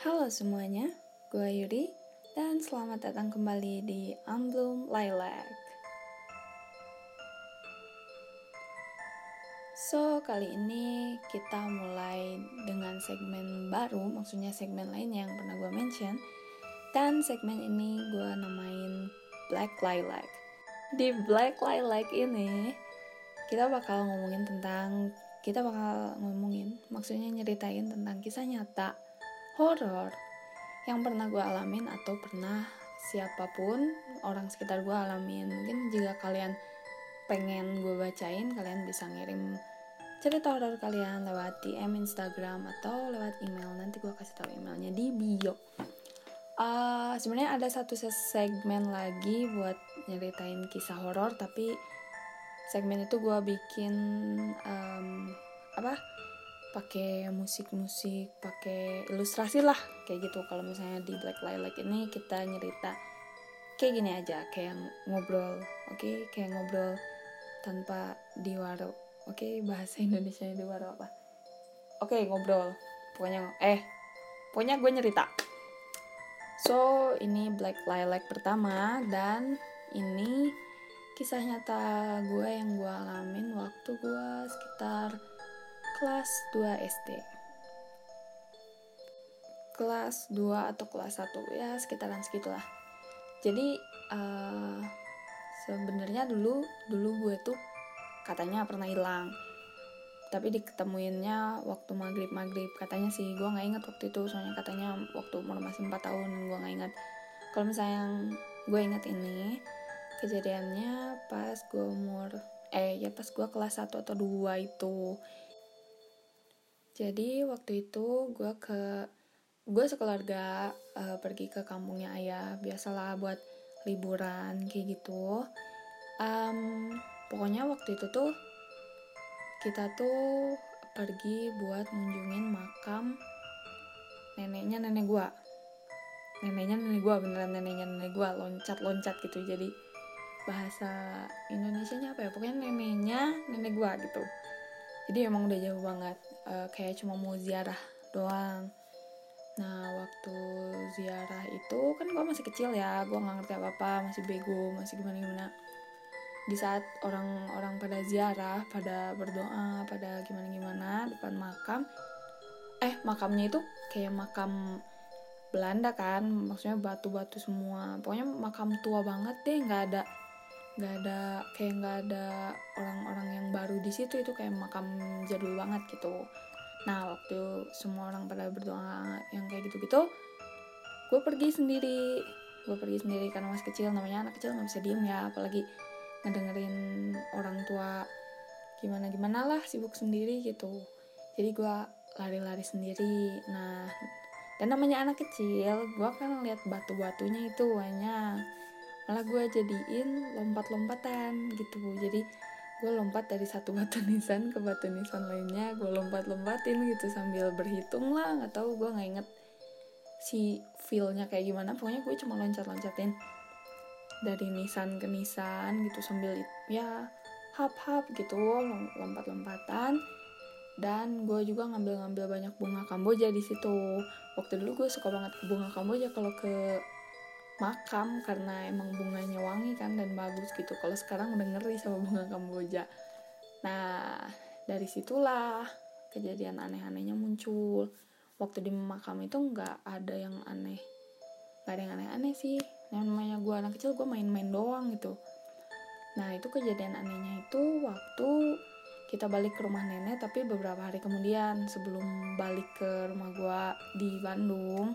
Halo semuanya, gue Yuri dan selamat datang kembali di Unbloom Lilac. So, kali ini kita mulai dengan segmen baru, maksudnya segmen lain yang pernah gue mention. Dan segmen ini gue namain Black Lilac. Di Black Lilac ini, kita bakal ngomongin tentang, kita bakal ngomongin, maksudnya nyeritain tentang kisah nyata horor yang pernah gue alamin atau pernah siapa pun orang sekitar gue alamin. Mungkin jika kalian pengen gue bacain kalian bisa ngirim cerita horor kalian lewat DM Instagram atau lewat email. Nanti gue kasih tahu emailnya di bio. Uh, sebenarnya ada satu segmen lagi buat nyeritain kisah horor tapi segmen itu gue bikin um, apa pakai musik-musik, pakai ilustrasi lah kayak gitu. Kalau misalnya di Black Lilac ini kita nyerita kayak gini aja, kayak ngobrol, oke, okay? kayak ngobrol tanpa diwaro. Oke, okay? bahasa Indonesia diwaro apa? Oke, okay, ngobrol. Pokoknya eh pokoknya gue nyerita. So, ini Black Lilac pertama dan ini kisah nyata gue yang gue alamin waktu gue sekitar kelas 2 SD kelas 2 atau kelas 1 ya sekitaran segitulah. Jadi uh, sebenarnya dulu dulu gue tuh katanya pernah hilang. Tapi diketemuinnya waktu maghrib maghrib katanya sih gue nggak inget waktu itu. Soalnya katanya waktu umur masih 4 tahun gue nggak inget kalau misalnya gue inget ini kejadiannya pas gue umur eh ya pas gue kelas 1 atau 2 itu jadi waktu itu gue ke gue sekeluarga uh, pergi ke kampungnya ayah. Biasalah buat liburan kayak gitu. Um, pokoknya waktu itu tuh kita tuh pergi buat ngunjungin makam neneknya nenek gue neneknya nenek gue beneran neneknya nenek gue loncat loncat gitu. Jadi bahasa Indonesia nya apa ya? Pokoknya neneknya nenek gue gitu. Jadi emang udah jauh banget uh, kayak cuma mau ziarah doang. Nah waktu ziarah itu kan gue masih kecil ya gue nggak ngerti apa apa masih bego masih gimana gimana di saat orang-orang pada ziarah pada berdoa pada gimana gimana depan makam eh makamnya itu kayak makam Belanda kan maksudnya batu-batu semua. Pokoknya makam tua banget deh nggak ada nggak ada kayak nggak ada orang-orang yang baru di situ itu kayak makam jadul banget gitu. Nah waktu semua orang pada berdoa yang kayak gitu-gitu gue pergi sendiri. Gue pergi sendiri karena masih kecil namanya anak kecil nggak bisa diem ya apalagi ngedengerin orang tua. Gimana gimana lah sibuk sendiri gitu. Jadi gue lari-lari sendiri. Nah dan namanya anak kecil gue kan lihat batu-batunya itu banyak malah gue jadiin lompat-lompatan gitu jadi gue lompat dari satu batu nisan ke batu nisan lainnya gue lompat-lompatin gitu sambil berhitung lah nggak tahu gue nggak inget si feelnya kayak gimana. Pokoknya gue cuma loncat-loncatin dari nisan ke nisan gitu sambil ya hap-hap gitu lompat-lompatan. Dan gue juga ngambil-ngambil banyak bunga kamboja di situ. Waktu dulu gue suka banget bunga kamboja. Kalau ke makam karena emang bunganya wangi kan dan bagus gitu. Kalau sekarang udah ngeri sama bunga kamboja. Nah dari situlah kejadian aneh-anehnya muncul. Waktu di makam itu nggak ada yang aneh. Nggak ada yang aneh-aneh sih. Yang namanya gue anak kecil gue main-main doang gitu. Nah itu kejadian anehnya itu waktu kita balik ke rumah nenek tapi beberapa hari kemudian sebelum balik ke rumah gue di Bandung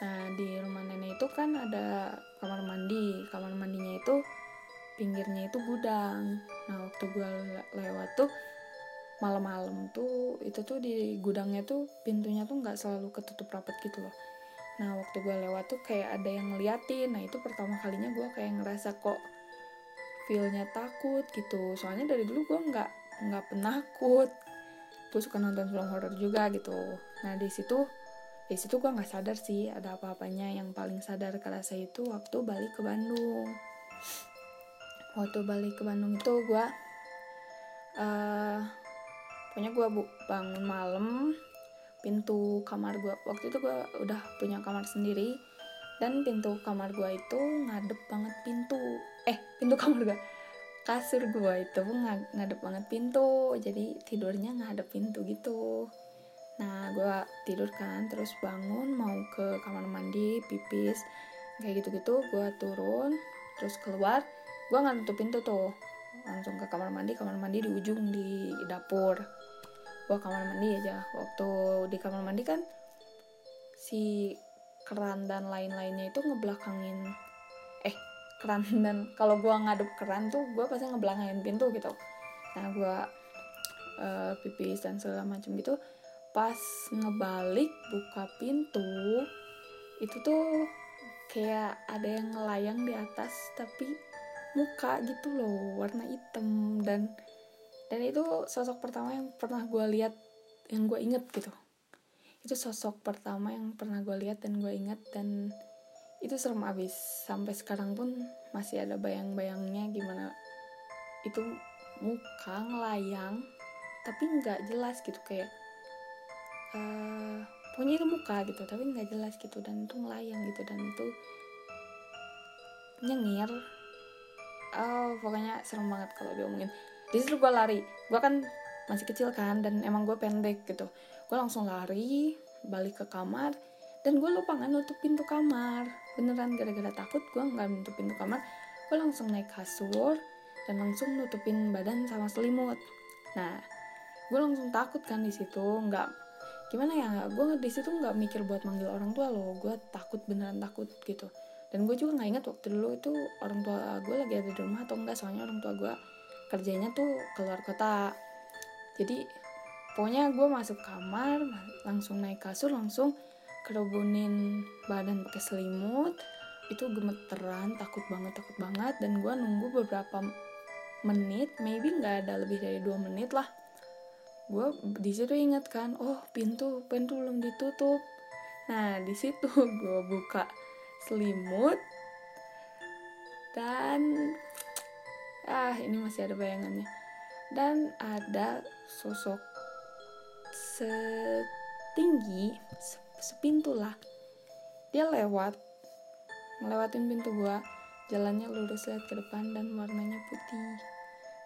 Nah di rumah nenek itu kan ada kamar mandi. Kamar mandinya itu pinggirnya itu gudang. Nah waktu gue lewat tuh malam-malam tuh itu tuh di gudangnya tuh pintunya tuh nggak selalu ketutup rapat gitu loh. Nah waktu gue lewat tuh kayak ada yang ngeliatin. Nah itu pertama kalinya gue kayak ngerasa kok feelnya takut gitu. Soalnya dari dulu gue nggak nggak penakut. Gue suka nonton film horor juga gitu. Nah di situ di situ gue nggak sadar sih ada apa-apanya. Yang paling sadar kerasa itu waktu balik ke Bandung. Waktu balik ke Bandung itu gue uh, pokoknya gue bangun malam pintu kamar gue waktu itu gue udah punya kamar sendiri. Dan pintu kamar gue itu ngadep banget pintu. Eh pintu kamar gue kasur gue itu ngadep banget pintu. Jadi tidurnya ngadep pintu gitu nah gue tidur kan terus bangun mau ke kamar mandi pipis kayak gitu gitu gue turun terus keluar gue nggak tutup pintu tuh. Langsung ke kamar mandi kamar mandi di ujung di dapur. Gue kamar mandi aja. Waktu di kamar mandi kan si keran dan lain-lainnya itu ngebelakangin eh keran dan kalau gue ngadep keran tuh gue pasti ngebelakangin pintu gitu. Nah gue uh, pipis dan segala macam gitu pas ngebalik buka pintu itu tuh kayak ada yang ngelayang di atas tapi muka gitu loh warna hitam. Dan dan itu sosok pertama yang pernah gue lihat yang gue inget gitu. Itu sosok pertama yang pernah gue lihat dan gue ingat dan itu serem abis. Sampai sekarang pun masih ada bayang-bayangnya gimana itu muka ngelayang tapi nggak jelas gitu kayak uh, pokoknya itu muka gitu. Tapi nggak jelas gitu. Dan itu ngelayang gitu. Dan itu nyengir. Oh pokoknya serem banget kalau diomongin. Di situ gue lari. Gue kan masih kecil kan dan emang gue pendek gitu. Gue langsung lari balik ke kamar dan gue lupa nggak nutup pintu kamar. Beneran gara-gara takut gue nggak nutup pintu kamar gue langsung naik kasur dan langsung nutupin badan sama selimut. Nah gue langsung takut kan di situ. Nggak gimana ya gue di situ nggak mikir buat manggil orang tua loh. Gue takut beneran takut gitu. Dan gue juga nggak ingat waktu dulu itu orang tua gue lagi ada di rumah atau enggak soalnya orang tua gue kerjanya tuh keluar kota. Jadi pokoknya gue masuk kamar langsung naik kasur langsung kerubunin badan pakai selimut. Itu gemeteran takut banget takut banget. Dan gue nunggu beberapa menit maybe nggak ada lebih dari dua menit lah gue di situ inget kan oh pintu pintu belum ditutup. Nah di situ gue buka selimut dan ah ini masih ada bayangannya. Dan ada sosok setinggi sepintu lah. Dia lewat ngelewatin pintu gua. Jalannya lurus lihat ke depan dan warnanya putih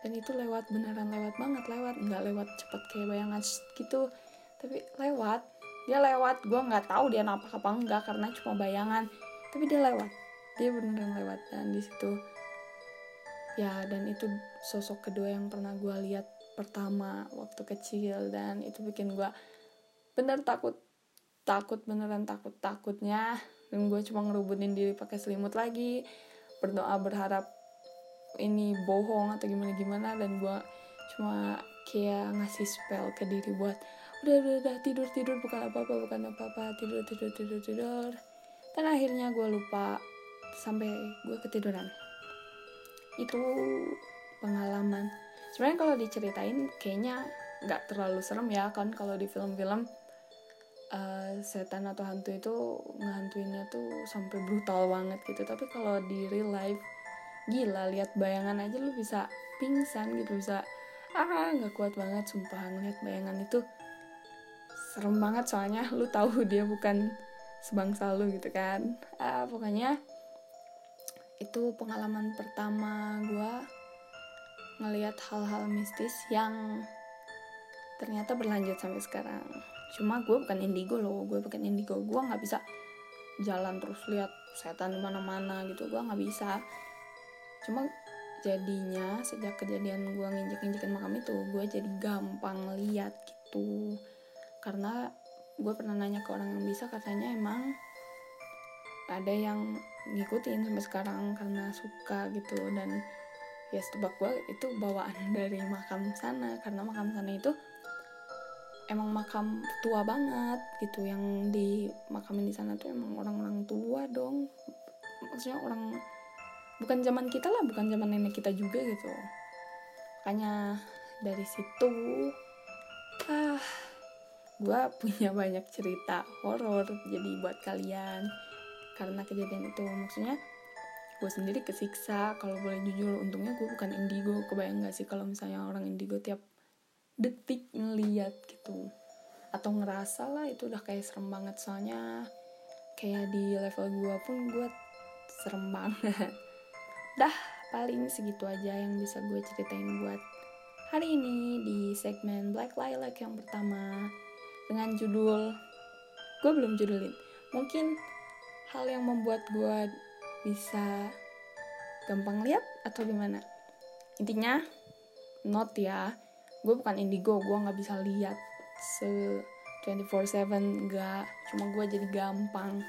dan itu lewat beneran lewat banget lewat. Nggak lewat cepet kayak bayangan gitu. Tapi lewat dia lewat. Gua nggak tahu dia nampak apa enggak karena cuma bayangan. Tapi dia lewat. Dia beneran lewat. Dan di situ ya dan itu sosok kedua yang pernah gue lihat pertama waktu kecil. Dan itu bikin gue bener takut takut beneran takut takutnya dan gue cuma ngerubutin diri pakai selimut lagi. Berdoa berharap ini bohong atau gimana gimana dan gue cuma kayak ngasih spell ke diri buat udah udah udah tidur tidur bukan apa apa bukan apa apa tidur tidur tidur tidur. Dan akhirnya gue lupa sampai gue ketiduran. Itu pengalaman. Sebenarnya kalau diceritain kayaknya nggak terlalu serem ya kan kalau di film-film uh, setan atau hantu itu ngehantuinnya tuh sampai brutal banget gitu. Tapi kalau di real life gila lihat bayangan aja lu bisa pingsan gitu bisa ah nggak kuat banget sumpah ngeliat bayangan itu serem banget soalnya lu tahu dia bukan sebangsa lu gitu kan. Uh, pokoknya itu pengalaman pertama gue ngelihat hal-hal mistis yang ternyata berlanjut sampai sekarang. Cuma gue bukan indigo loh gue bukan indigo gue nggak bisa jalan terus lihat setan di mana-mana gitu gue nggak bisa cuma jadinya sejak kejadian gue nginjek-nginjekin makam itu gue jadi gampang lihat gitu. Karena gue pernah nanya ke orang yang bisa katanya emang ada yang ngikutin sampai sekarang karena suka gitu. Dan ya setebak gue itu bawaan dari makam sana karena makam sana itu emang makam tua banget gitu. Yang di makamin di sana tuh emang orang-orang tua dong. Maksudnya orang bukan zaman kita lah bukan zaman nenek kita juga gitu. Makanya dari situ ah gue punya banyak cerita horor jadi buat kalian. Karena kejadian itu maksudnya gue sendiri kesiksa. Kalau boleh jujur untungnya gue bukan indigo. Kebayang gak sih kalau misalnya orang indigo tiap detik ngeliat gitu? Atau ngerasa lah itu udah kayak serem banget. Soalnya kayak di level gue pun gue serem banget dah paling segitu aja yang bisa gue ceritain buat hari ini di segmen Black Lilac yang pertama dengan judul gue belum judulin mungkin hal yang membuat gue bisa gampang lihat atau gimana? Intinya not ya gue bukan indigo gue nggak bisa lihat se 24/7 enggak cuma gue jadi gampang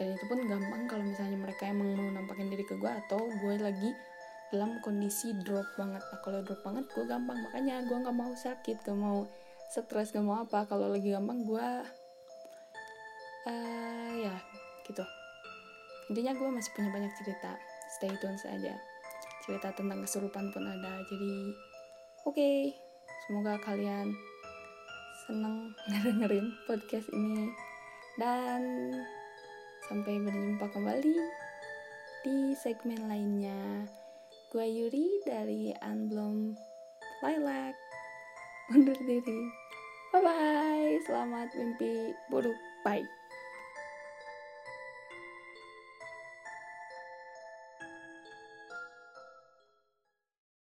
dan itu pun gampang kalau misalnya mereka emang mau nampakin diri ke gue atau gue lagi dalam kondisi drop banget. Nah kalau drop banget gue gampang. Makanya gue nggak mau sakit gak mau stres gak mau apa. Kalau lagi gampang gue uh, ya gitu. Intinya gue masih punya banyak cerita. Stay tune saja. Cerita tentang kesurupan pun ada. Jadi oke. Okay, semoga kalian seneng ngedengerin podcast ini. Dan sampai berjumpa kembali di segmen lainnya. Gue Yuri dari Unblown Lilac. Undur diri. Bye bye selamat mimpi buruk. Bye